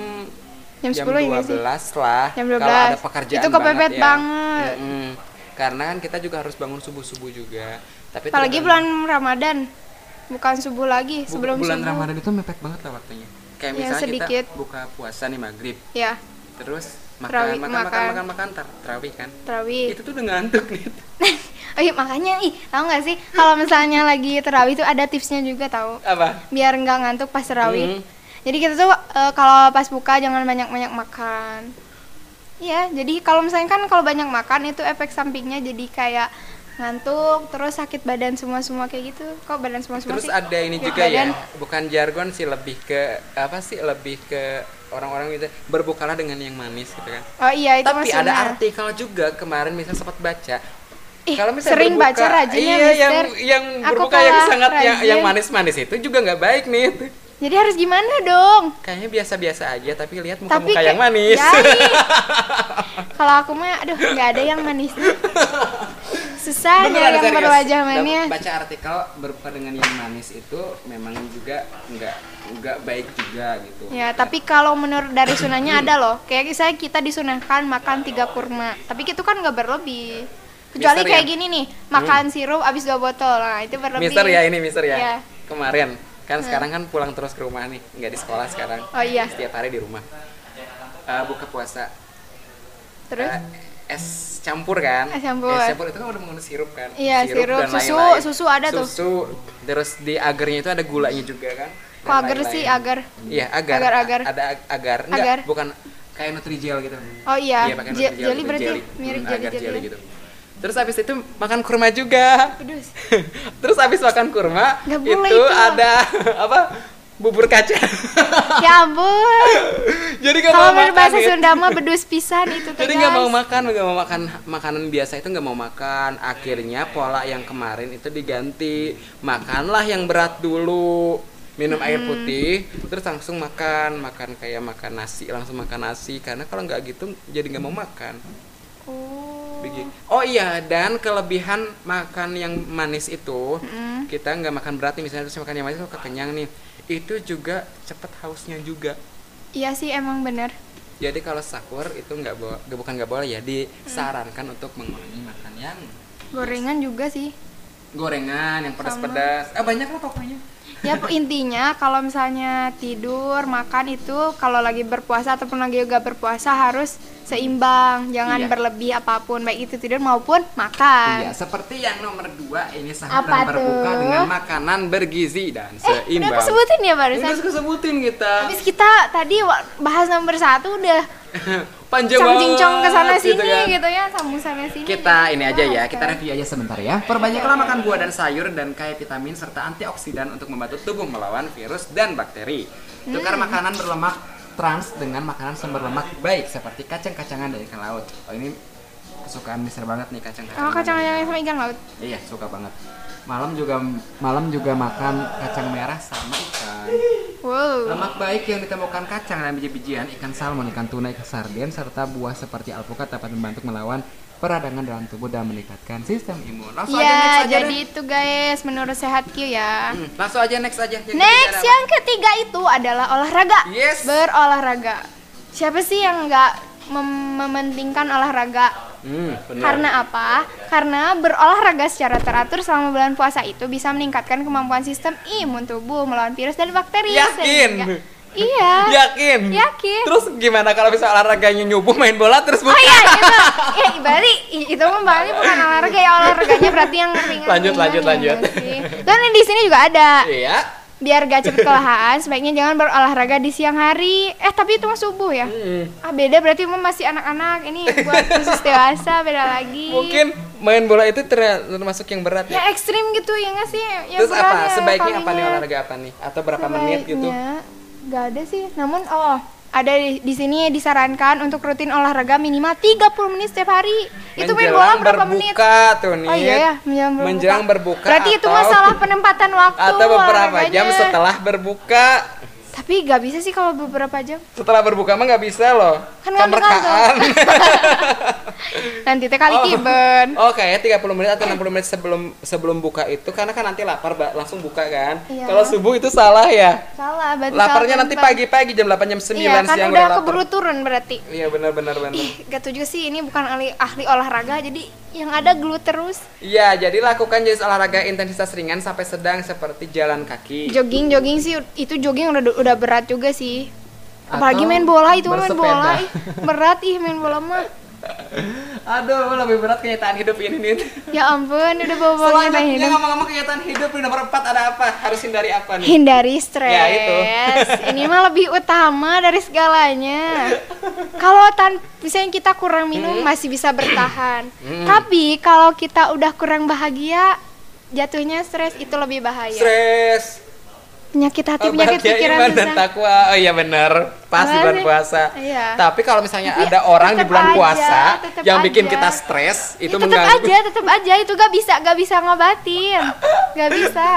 Jam 10 ya nggak sih? 12 lah Jam kalau 12. ada pekerjaan Itu kepepet ya. banget. Mm-mm. karena kan kita juga harus bangun subuh subuh juga tapi apalagi bulan Ramadan bukan subuh lagi Bu- sebelum bulan subuh Ramadan itu mepet banget lah waktunya kayak Ya, misalnya sedikit. kita buka puasa nih maghrib ya terus makan Terawih, makan, makan makan. makan makan tar- terawih kan terawih itu tuh udah ngantuk nih oh iya makanya ih tahu nggak sih? Kalau misalnya lagi terawih itu ada tipsnya juga tahu. Apa? Biar nggak ngantuk pas terawih. Hmm. jadi kita tuh eh, kalau pas buka jangan banyak banyak makan. Iya jadi kalau misalnya kan kalau banyak makan itu efek sampingnya jadi kayak ngantuk terus sakit badan semua semua kayak gitu. Kok badan semua semua Terus sih? ada ini Sakit juga ya, bukan jargon sih lebih ke apa sih lebih ke orang-orang gitu berbukalah dengan yang manis gitu kan. oh iya itu Tapi mah ada artikel juga kemarin misalnya sempat baca. Ih, Kalau misalnya sering berbuka, baca rajin ya, iya, yang Mister. yang Aku berbuka yang sangat yang, rajin. yang manis-manis itu juga nggak baik nih. jadi harus gimana dong Kayaknya biasa-biasa aja tapi lihat tapi muka-muka yang manis. Kalau aku mah aduh nggak ada yang manis susah Beneran, ada yang serius. berwajah manis Baca artikel berbuka dengan yang manis itu memang juga nggak nggak baik juga gitu. Ya, tapi kalau menurut dari sunahnya ada loh. Kayak saya kita disunahkan makan tiga kurma. Tapi itu kan nggak berlebih. Kecuali Mister kayak ya? gini nih, makan sirup abis dua botol. Nah, itu berlebih. Mister ya ini Mister ya. Iya. Kemarin kan sekarang kan pulang terus ke rumah nih, nggak di sekolah sekarang. Oh iya. Setiap hari di rumah. Eh, buka puasa. Terus Eh, es campur kan? Es campur. Es campur itu kan udah mengandung sirup kan? Iya, sirup, dan susu, lain-lain. susu ada tuh. Susu, terus di agarnya itu ada gulanya juga kan? Kok agar lain-lain. sih, agar? Iya, agar. Agar, agar. Ada ag- agar. Enggak, Agar. bukan kayak Nutrijel gitu. Oh iya, Iya, jelly gitu, berarti jelly. mirip Hmm, jelly jelly. jelly gitu. Terus habis itu makan kurma juga. Pedus. Terus habis makan kurma boleh itu itu. ada apa? bubur kacang. ya ampun. Jadi nggak Kalau mau makan. gitu. Sunda mah bedus pisan itu Jadi nggak mau makan, nggak mau makan makanan biasa itu nggak mau makan. Akhirnya pola yang kemarin itu diganti. Makanlah yang berat dulu. Minum air putih, terus langsung makan, makan kayak makan nasi, langsung makan nasi. Karena kalau nggak gitu, jadi nggak mau makan. Oh. Oh iya, dan kelebihan makan yang manis itu, Mm. kita nggak makan berat nih, misalnya terus makan yang manis, kok kenyang nih. Itu juga cepet hausnya juga. Iya sih emang bener. Jadi kalau sahur itu nggak bo- nggak- bukan nggak boleh ya, disarankan untuk mengurangi makan yang Gorengan juga sih. gorengan, yang pedas-pedas. Ah banyak lah pokoknya. Ya intinya kalau misalnya tidur, makan itu kalau lagi berpuasa ataupun lagi gak berpuasa harus seimbang, jangan Iya. berlebih apa pun baik itu tidur maupun makan. Iya, seperti yang nomor dua ini sahur Apa dan berbuka tuh? dengan makanan bergizi dan Eh, seimbang. udah aku sebutin ya Udah barusan. aku sebutin kita. Habis kita tadi bahas nomor satu udah Panjang cong-cincong ke sana banget, sini kan. gitu ya, sambung sana sini. Kita ini aja ya, kita review aja sebentar ya. Perbanyaklah makan buah dan sayur dan kaya vitamin serta antioksidan untuk membantu tubuh melawan virus dan bakteri. Tukar Hmm. makanan berlemak trans dengan makanan sumber lemak baik seperti kacang-kacangan dari ikan laut. Oh ini kesukaan Mister banget nih kacang-kacangan. Oh, kacang yang sama ikan laut. Iya, suka banget. Malam juga malam juga makan kacang merah sama ikan. Wow. Lemak baik yang ditemukan kacang dan biji-bijian, ikan salmon, ikan tuna, ikan sarden, serta buah seperti alpukat dapat membantu melawan peradangan dalam tubuh dan meningkatkan sistem imun. Langsung aja next Ya, aja jadi deh. itu guys menurut sehat Q ya. Hmm, langsung aja next aja. Yang Next yang ketiga itu adalah olahraga. Yes. Berolahraga. Siapa sih yang nggak mem- mementingkan olahraga? Hmm. Karena apa? Karena berolahraga secara teratur selama bulan puasa itu bisa meningkatkan kemampuan sistem imun tubuh melawan virus dan bakteri. Yakin? sehingga- Iya. Yakin? Yakin. Terus gimana kalau bisa olahraganya nyubuh main bola terus buka? Oh iya itu, ya Bali itu mah Bali bukan olahraga ya olahraganya berarti yang ringan. Lanjut, lanjut, lanjut. Dan di sini juga ada. Iya. Biar gak cepet kelelahan sebaiknya jangan berolahraga di siang hari eh tapi itu mah subuh ya Hmm. ah beda berarti emang masih anak-anak ini buat khusus dewasa beda lagi Mungkin main bola itu ter- termasuk yang berat ya. ya ekstrim gitu ya nggak sih ya Terus apa? Sebaiknya apa nih kalinya. olahraga apa nih? Atau berapa menit gitu? Sebaiknya nggak ada sih namun oh ada di, di sini disarankan untuk rutin olahraga minimal 30 menit setiap hari itu main bola Menjelang berapa menit berbuka tuh nih. Oh iya ya, menjelang berbuka. Menjelang berbuka Berarti itu atau- masalah penempatan waktu. Atau beberapa jam setelah berbuka. Tapi gak bisa sih kalau beberapa jam. Setelah berbuka mah nggak bisa loh. Kan Kemerkaan. Nanti teh kali Oh. kiben. Oke, 30 menit atau 60 menit sebelum sebelum buka itu karena kan nanti lapar langsung buka kan. Iya. Kalau subuh itu salah ya. Salah, berarti Laparnya salah nanti pagi-pagi jam 8 jam 9 Iya, kan siang udah lapar. keburu turun berarti. Iya benar benar benar. Ih, gak tau juga sih ini bukan ahli, ahli olahraga, jadi yang ada gelut terus. Iya, jadi lakukan jenis olahraga intensitas ringan sampai sedang seperti jalan kaki. Jogging, jogging sih itu jogging udah udah berat juga sih. Apalagi Atau main bola itu mah main bersepeda. bola, ih, berat ih main bola mah. Aduh, lebih berat kenyataan hidup ini nih. Ya ampun, udah bawa-bawa Selanjutnya hidup. ngomong-ngomong kenyataan hidup di nomor 4 ada apa? Harus hindari apa nih? Hindari stres. Ya, itu. Ini mah lebih utama dari segalanya. Kalau tan misalnya kita kurang minum masih bisa bertahan. Hmm. Tapi kalau kita udah kurang bahagia, jatuhnya stres itu lebih bahaya. Stres. Penyakit hati, penyakit Bahagia, pikiran iman dan susah. takwa. Oh iya benar. Pas di bulan puasa. Iya. Tapi kalau misalnya Tapi ada orang di bulan aja, puasa yang bikin aja. kita stres, itu Ya, tetep mengganggu. aja, tetep aja itu gak bisa, gak bisa ngobatin, gak bisa.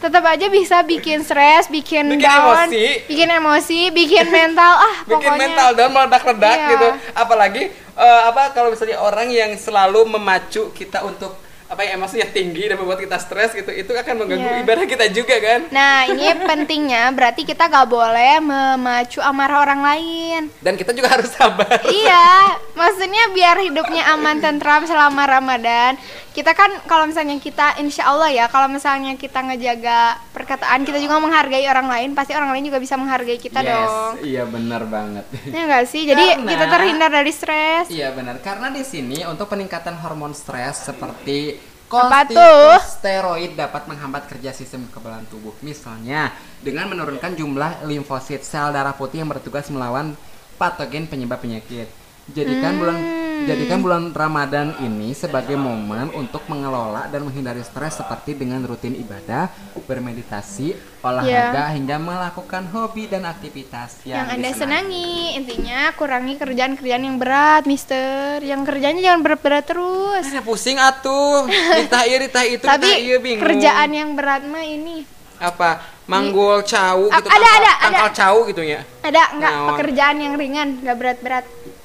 Tetep aja bisa bikin stres, bikin, Bikin down, emosi. bikin emosi, bikin mental, ah bikin pokoknya. mental down meledak-ledak Iya. gitu. Apalagi eh, apa kalau misalnya orang yang selalu memacu kita untuk apa ya emosinya tinggi dan membuat kita stres gitu, itu akan mengganggu Iya. ibadah kita juga kan. Nah ini pentingnya berarti kita gak boleh memacu amarah orang lain. Dan kita juga harus sabar. iya, maksudnya biar hidupnya aman tentram selama Ramadan. Kita kan kalau misalnya kita insya Allah ya, kalau misalnya kita ngejaga perkataan, kita juga menghargai orang lain, pasti orang lain juga bisa menghargai kita dong. Iya benar banget. Ya enggak sih? Jadi Karena- kita terhindar dari stres. Iya benar, karena di sini untuk peningkatan hormon stres seperti tuh? kortikosteroid dapat menghambat kerja sistem kekebalan tubuh. Misalnya dengan menurunkan jumlah limfosit sel darah putih yang bertugas melawan patogen penyebab penyakit. Jadikan bulan Hmm. Jadikan bulan Ramadan ini sebagai momen untuk mengelola dan menghindari stres seperti dengan rutin ibadah, bermeditasi, olahraga hingga melakukan hobi dan aktivitas yang yang, anda senangi intinya kurangi kerjaan-kerjaan yang berat mister yang kerjanya jangan berat-berat terus Ada pusing atuh. Ditah ieu ditah itu tapi ieu bingung. kerjaan yang berat mah ini apa? Manggul cau gitu ada, tangkal- ada, ada. tangkal cau gitu ya. ada nggak Naon? pekerjaan yang ringan nggak berat-berat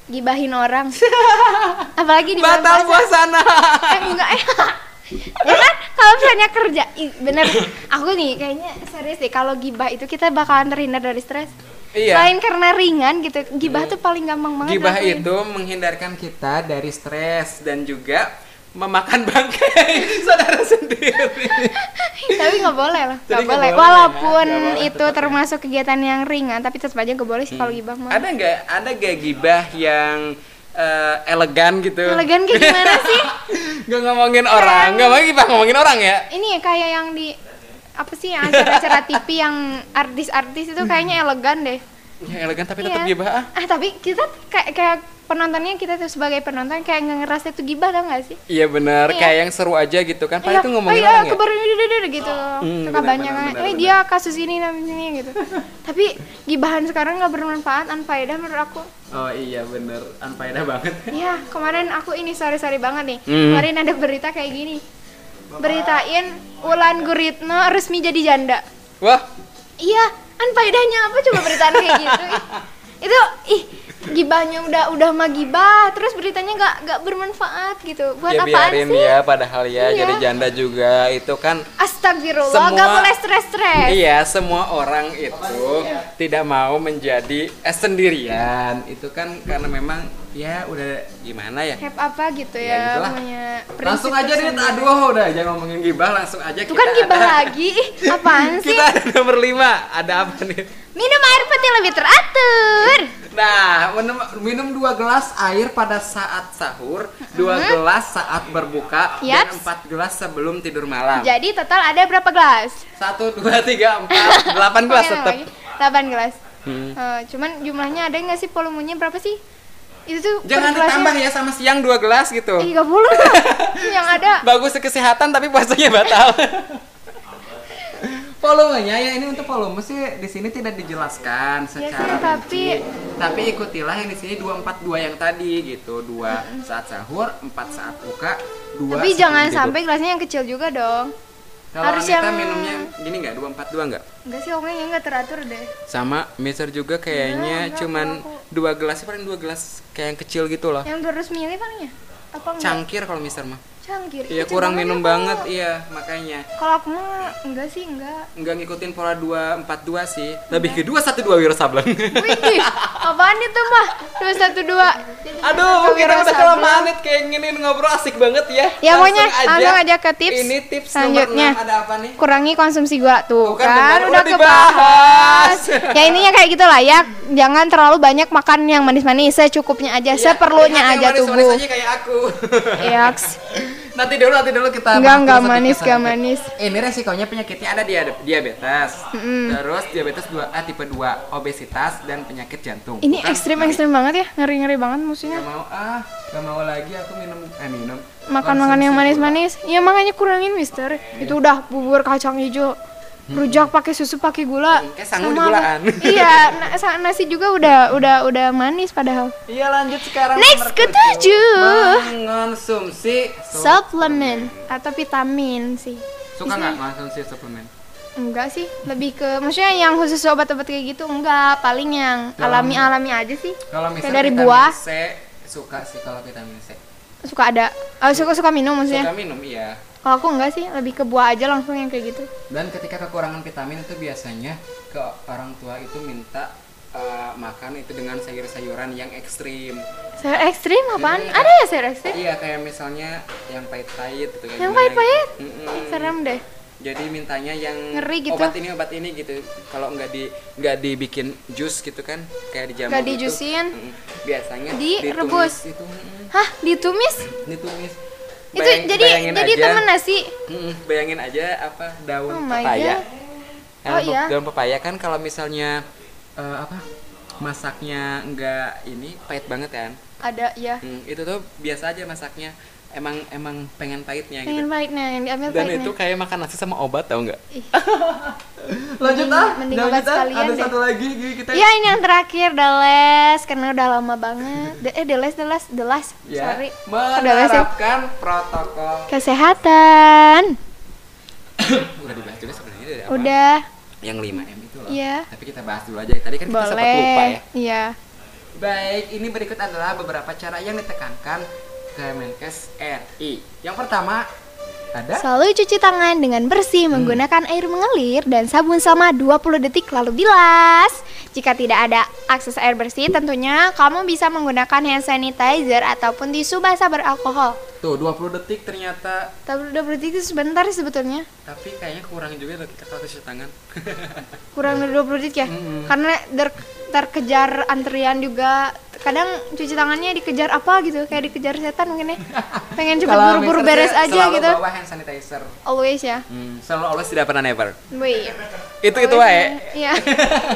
gibahin orang. Apalagi di bulan Batal puasa puasana. eh enggak ya kan? Kalau misalnya kerja bener. Aku nih kayaknya serius deh kalau gibah itu kita bakalan terhindar dari stres. Iya. selain karena ringan gitu gibah tuh paling gampang banget Gibah itu menghindarkan kita dari stres dan juga memakan bangkai saudara sendiri. tapi nggak boleh lah nggak boleh boleh, walaupun ya, boleh itu tetap ya. termasuk kegiatan yang ringan tapi tetap aja nggak boleh sih kalau gibah mah Ada nggak ada gak gibah yang eh, elegan gitu? elegan kayak gimana sih Gak ngomongin orang, nggak mau gibah ngomongin orang ya? ini ya kayak yang di apa sih yang acara-acara TV yang artis-artis itu kayaknya elegan deh Yang elegan tapi tetap Iya. gibah ah. ah tapi kita kayak kayak penontonnya kita tuh sebagai penonton kayak nggak ngerasa itu gibah tau nggak sih Iya benar, Iya. kayak yang seru aja gitu kan. Padahal Iya, itu oh ngomongin iya, orang ya. ini, gitu Hmm, suka benar, banyak benar, kan benar, eh benar. dia kasus ini dan ini gitu tapi gibahan sekarang nggak bermanfaat unfaedah menurut aku Oh iya bener, unfaedah banget. Iya, kemarin aku ini sorry-sorry banget nih. Hmm. Kemarin ada berita kayak gini. Beritain Ulan Guritno resmi jadi janda. Wah, Iya, kan faedahnya apa coba beritaan kayak gitu? Ih, Itu ih gibahnya udah udah mah gibah, terus beritanya nggak nggak bermanfaat gitu. Buat ya apaan biarin sih? ya padahal ya Iya. jadi janda juga itu kan Astagfirullah, Semua- nggak boleh stres-stres. Iya, semua orang itu tidak mau menjadi eh, sendirian. Itu kan karena memang ya udah gimana ya? Have apa gitu Ya, ya, punya prinsip Langsung aja nih, aduh udah jangan ngomongin gibah, langsung aja Itu kan gibah ada, lagi. Apaan sih? Kita ada nomor 5, ada apa nih? Minum air putih lebih teratur. Nah, minum, minum dua gelas air pada saat sahur, dua gelas saat berbuka, dan Yaps. empat gelas sebelum tidur malam. Jadi total ada berapa gelas? Satu, dua, tiga, empat, delapan gelas tetap. 8 gelas. Hmm. Eh, cuman jumlahnya ada nggak sih volumenya berapa sih? Itu tuh Jangan ditambah ya sama siang dua gelas gitu. Boleh lah. yang ada. Bagus kesehatan tapi puasanya batal. Volumenya ya ini untuk volume sih di sini tidak dijelaskan sih, secara tapi- rinci. tapi ikutilah yang di sini 242 yang tadi gitu. Dua saat sahur, empat saat buka, dua Tapi sebelum jangan tidur. sampai gelasnya yang kecil juga dong. Kalau harus Anita yang- minumnya gini nggak 242 nggak? Enggak sih, ongnya nggak teratur deh. Sama Mister juga kayaknya enggak, cuman kalau aku- dua gelas paling dua gelas kayak yang kecil gitu loh. Yang 200 mili palingnya? Apa enggak? Cangkir kalau Mister mah. Cangkir. Iya kurang minum ya, banget, kalau- iya makanya. Kalau aku mah enggak sih, enggak. nggak ngikutin pola 242 sih lebih ke 212 Wiro Sableng Wih, apaan itu mah? 212. aduh kita Wiro udah Sableng. kelamaan nih kayak gini ngobrol asik banget ya Ya pokoknya langsung aja ke tips ini tips selanjutnya. nomor 6 ada apa nih kurangi konsumsi gula tuh Tuh kan kan, udah udah kebahas dibahas. ya intinya kayak gitulah ya jangan terlalu banyak makan yang manis-manis secukupnya aja Iya, seperlunya aja manis-manis tubuh aja kayak aku Yaks. nanti dulu nanti dulu kita Enggak, enggak manis, enggak manis. ini resikonya penyakitnya ada dia diabetes terus diabetes 2A tipe 2 obesitas dan penyakit jantung ini Bukan? ekstrim Ngeri. ekstrim banget ya ngeri ngeri banget musuhnya Gak mau ah, gak mau lagi aku minum eh minum. makan makan yang gula. manis-manis iya makanya kurangin mister itu udah bubur kacang hijau rujak pakai susu pakai gula Kayak Sama iya na- nasi juga udah udah udah manis padahal Iya lanjut sekarang Next, ketujuh. Mengonsumsi supplement atau vitamin sih Suka nggak mengonsumsi suplemen? Enggak sih, lebih ke maksudnya yang khusus obat-obat kayak gitu enggak, paling yang Dalam- alami-alami aja sih. Kalau misalnya dari buah C suka sih kalau vitamin C. suka ada. Oh, suka-suka minum maksudnya. Suka minum iya. Kalau aku enggak sih, lebih ke buah aja langsung yang kayak gitu. Dan ketika kekurangan vitamin itu biasanya ke orang tua itu minta eh, makan itu dengan sayur-sayuran yang ekstrim. Sayur ekstrim apaan? Hmm. Ada ya sayur ekstrim? Iya kayak misalnya yang pahit-pahit gitu Yang pahit-pahit? gitu. Mm-mm. Serem deh. jadi mintanya yang Ngeri gitu. obat ini obat ini gitu kalau nggak di nggak dibikin jus gitu kan kayak dijamu Nggak gitu. dijusin? Biasanya Direbus? ditumis itu. Hah, ditumis? ditumis Itu Bayang- jadi bayangin jadi aja, temen nasi. mm-mm, bayangin aja apa daun Oh pepaya. Daun Oh pe- iya. daun pepaya kan kalau misalnya eh, apa masaknya enggak ini pahit banget kan Ada ya. Hmm, itu tuh biasa aja masaknya emang emang pengen pahitnya gitu Pengen pahitnya, yang diambil dan pahitnya. itu kayak makan nasi sama obat tau nggak lanjut Mending- mending obat sekalian ada deh. satu lagi Gi, kita Ya ini yang terakhir The Last karena udah lama banget. The- eh The Last The Last The Last. ya, Sorry. Ya? menerapkan protokol Kesehatan. udah dibahas juga sebenarnya dari awal. Udah. yang 5 m itu loh Iya. tapi kita bahas dulu aja tadi kan kita sempat lupa ya Boleh. Iya. Baik, ini berikut adalah beberapa cara yang ditekankan Kemenkes RI. Yang pertama ada Selalu cuci tangan dengan bersih menggunakan air mengalir dan sabun selama 20 detik lalu bilas. Jika tidak ada akses air bersih, tentunya kamu bisa menggunakan hand sanitizer ataupun tisu basah beralkohol. tuh 20 detik ternyata Tapi 20 detik itu sebentar sih sebetulnya. tapi kayaknya kurang juga kalau cuci tangan. Kurang dari 20 detik ya. Mm-mm. Karena ter- terkejar antrian juga. Kadang cuci tangannya dikejar apa gitu, kayak dikejar setan mungkin ya. Pengen cepet buru-buru beres aja selalu gitu. bawa hand sanitizer. Always ya. Hmm, selalu always tidak pernah never. Wih. Itu itu wae. ya. Iya.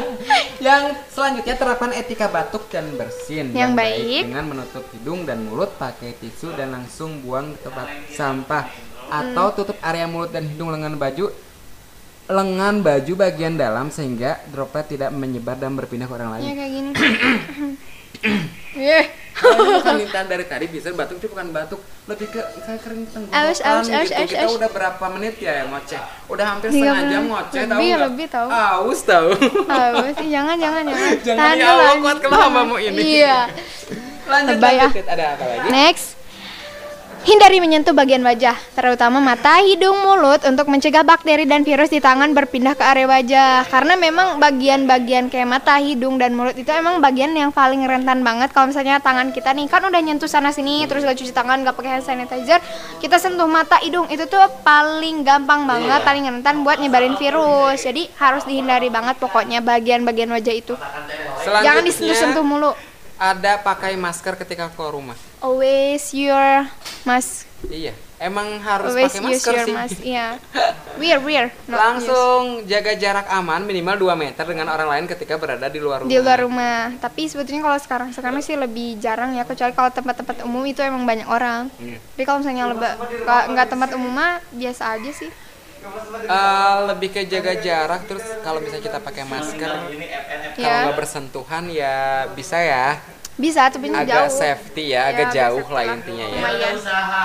Yang selanjutnya terapkan etika batuk dan bersin Yang baik. dengan menutup hidung dan mulut pakai tisu dan langsung buang ke tempat sampah atau Hmm. tutup area mulut dan hidung lengan baju lengan baju bagian dalam sehingga droplet tidak menyebar dan berpindah ke orang Ya lain. kayak gini. Iya. Kalau bukan minta dari tadi bisa batuk itu bukan batuk, lebih ke kayak kering tenggorokan Aus, aus, gitu. aus, aus, Kita aus. udah berapa menit ya yang ngoceh? Udah hampir Tiga setengah jam ngoceh tahu Lebih, lebih tahu. Aus tahu. Sih jangan jangan jangan. Jangan, Tahan ya Allah, kuatkanlah hambamu ini. Iya. lanjut Lebay, ah. lanjut. Ada apa lagi? Next. Hindari menyentuh bagian wajah, terutama mata, hidung, mulut untuk mencegah bakteri dan virus di tangan berpindah ke area wajah. Karena memang bagian-bagian kayak mata, hidung, dan mulut itu emang bagian yang paling rentan banget kalau misalnya tangan kita nih kan udah nyentuh sana sini terus gak cuci tangan, gak pakai hand sanitizer, kita sentuh mata, hidung itu tuh paling gampang banget, paling rentan buat nyebarin virus. Jadi harus dihindari banget pokoknya bagian-bagian wajah itu. Jangan disentuh-sentuh mulu. Ada pakai masker ketika keluar rumah. Always your mask. Iya, emang harus Always pakai use masker your sih. mask. Iya. Wear, wear. not use. Langsung jaga jarak aman minimal 2 meter dengan orang lain ketika berada di luar rumah. di luar rumah. Tapi sebetulnya kalau sekarang sekarang sih lebih jarang ya kecuali kalau tempat-tempat umum itu emang banyak orang. Iya. Tapi kalau misalnya leba, nggak nggak tempat umum mah biasa aja sih. Eh, lebih ke jaga jarak terus kalau misalnya kita pakai masker kalau Ya. nggak bersentuhan ya bisa ya Bisa tapi agak jauh. safety ya, Ya, agak jauh lah intinya ya Lumayan.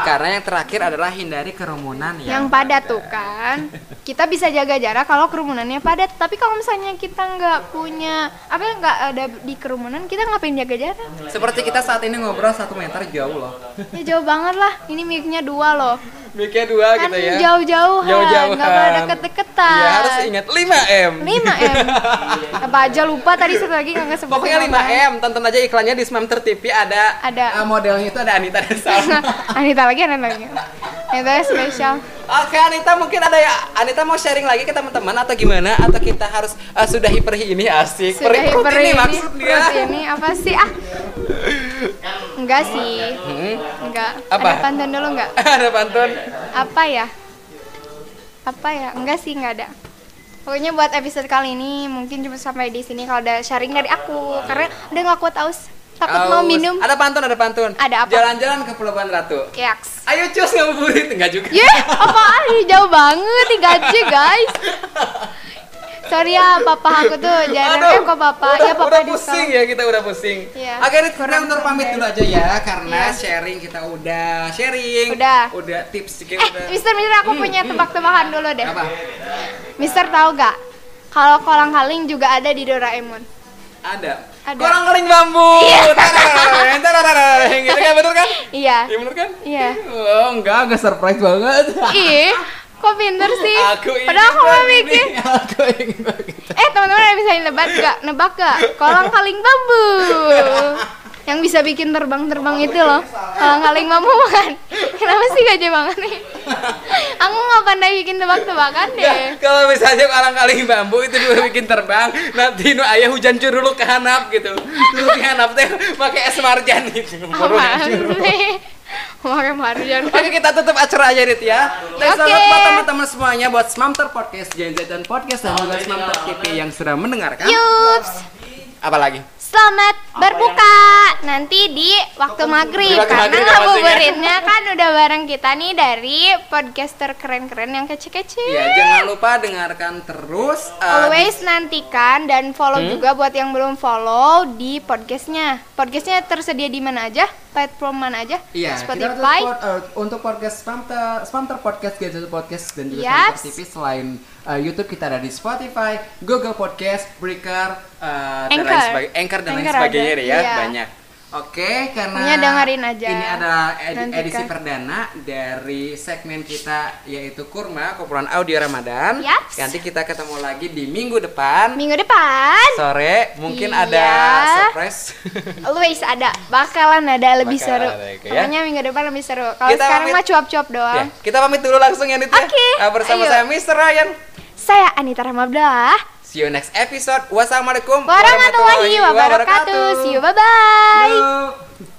karena yang terakhir adalah hindari kerumunan ya Yang padat tuh kan. Kita bisa jaga jarak kalau kerumunannya padat. Tapi kalau misalnya kita nggak punya apa ya, nggak ada di kerumunan, kita ngapain jaga jarak? seperti kita saat ini ngobrol satu meter jauh loh Ya jauh banget lah. Ini mic-nya dua loh. miknya dua Kan gitu ya jauh-jauhan, jauh-jauhan nggak boleh deket-deketan. Iya harus ingat 5 m 5 M. Apa aja lupa tadi satu lagi nggak ngesebut. Pokoknya 5 M, tonton aja iklannya di Smamter TV ada Ada. ah, modelnya itu ada Anita dan Salma. Anita lagi, Anita lagi. Anita spesial. Oke Anita mungkin ada ya Anita mau sharing lagi ke teman-teman atau gimana atau kita harus uh, sudahi perhi ini asik Sudah perut hiper ini ini, maksud dia perut ini apa sih ah? Enggak sih, Hmm, enggak. Apa? Ada pantun dulu enggak? ada pantun Apa ya? Apa ya? Enggak sih, enggak ada. Pokoknya buat episode kali ini mungkin cuma sampai di sini kalau ada sharing dari aku karena udah nggak kuat aus. Takut mau Aus. minum. ada pantun ada pantun Ada apa? jalan-jalan ke Pulau Ratu Yaks. ayo cus ngabuburit enggak juga Ya, apaan? Ih, Jauh banget nih gaji, guys. Sorry ya, papa aku tuh jarang eh kok papa. udah, ya papa udah pusing ya kita udah pusing. Iya. Oke, ini kita untuk pamit dulu aja ya karena Iya. sharing kita udah sharing. Udah. Udah tips juga Eh, udah. Mister, Mister, aku punya tebak-tebakan dulu deh. Apa? Mister tahu gak? Kalau kolang kaling juga ada di Doraemon. Ada. Ada. Kolang kaling bambu. Tarararareng. Gitu kan bener kan? Iya. Iya bener kan? Iya. Oh, enggak, enggak surprise banget. Ih, kok pinter sih? Aku Padahal aku mau mikir. Aku ingin begitu. Eh, teman-teman ada bisa nebak gak? Nebak gak? Kolang kaling bambu. Yang bisa bikin terbang-terbang itu loh. Kolang kaling bambu kan? Kenapa sih gaje banget nih? Aku nggak pandai bikin tebak-tebakan deh. kalau misalnya kolang kaling bambu itu juga bikin terbang, nanti nu ayah hujan curulu ke hanap gitu. Terus di hanap teh pakai es marjan gitu. Pakai marjan. Oke kita tutup acara aja Rit ya Oke. banget buat teman-teman semuanya Buat Smamter Podcast, Gen Z dan Podcast Dan juga Smamter TV yang sudah mendengarkan Yups. Apa lagi? Selamat berbuka nanti di waktu maghrib karena ya, ngabuburitnya kan udah bareng kita nih dari podcaster keren-keren yang kece-kece. Ya, jangan lupa dengarkan terus uh, Always nantikan dan follow Hmm? juga buat yang belum follow di podcastnya. Podcastnya tersedia di mana aja? Platform mana aja? Iya, kita Spotify. pod- eh, untuk podcast Spamter, Spamter Podcast, Gadget Podcast dan juga. Spamter TV selain eh, YouTube kita ada di Spotify, Google Podcast, Breaker, eh, dan lain Anchor. sebagainya, Anchor dan lain Anchor sebagainya ada, ya, iya. banyak. Oke, karena Pokoknya dengerin aja. ini adalah edi- Nantikan. edisi perdana dari segmen kita yaitu Kurma, kumpulan audio Ramadan. Yaps. Nanti kita ketemu lagi di minggu depan Minggu depan sore, mungkin Iya. ada surprise. always ada, bakalan ada lebih Bakalan seru. ada, oke ya. Pokoknya minggu depan lebih seru. Kalau sekarang pamit. mah cuap-cuap doang. Ya, kita pamit dulu langsung ya Nit ya. Oke, Ah, bersama ayo. saya Mr. Ryan. Saya Anita Rahmabdah. See you next episode. Wassalamualaikum Warahmatullahi wabarakatuh. See you, bye bye.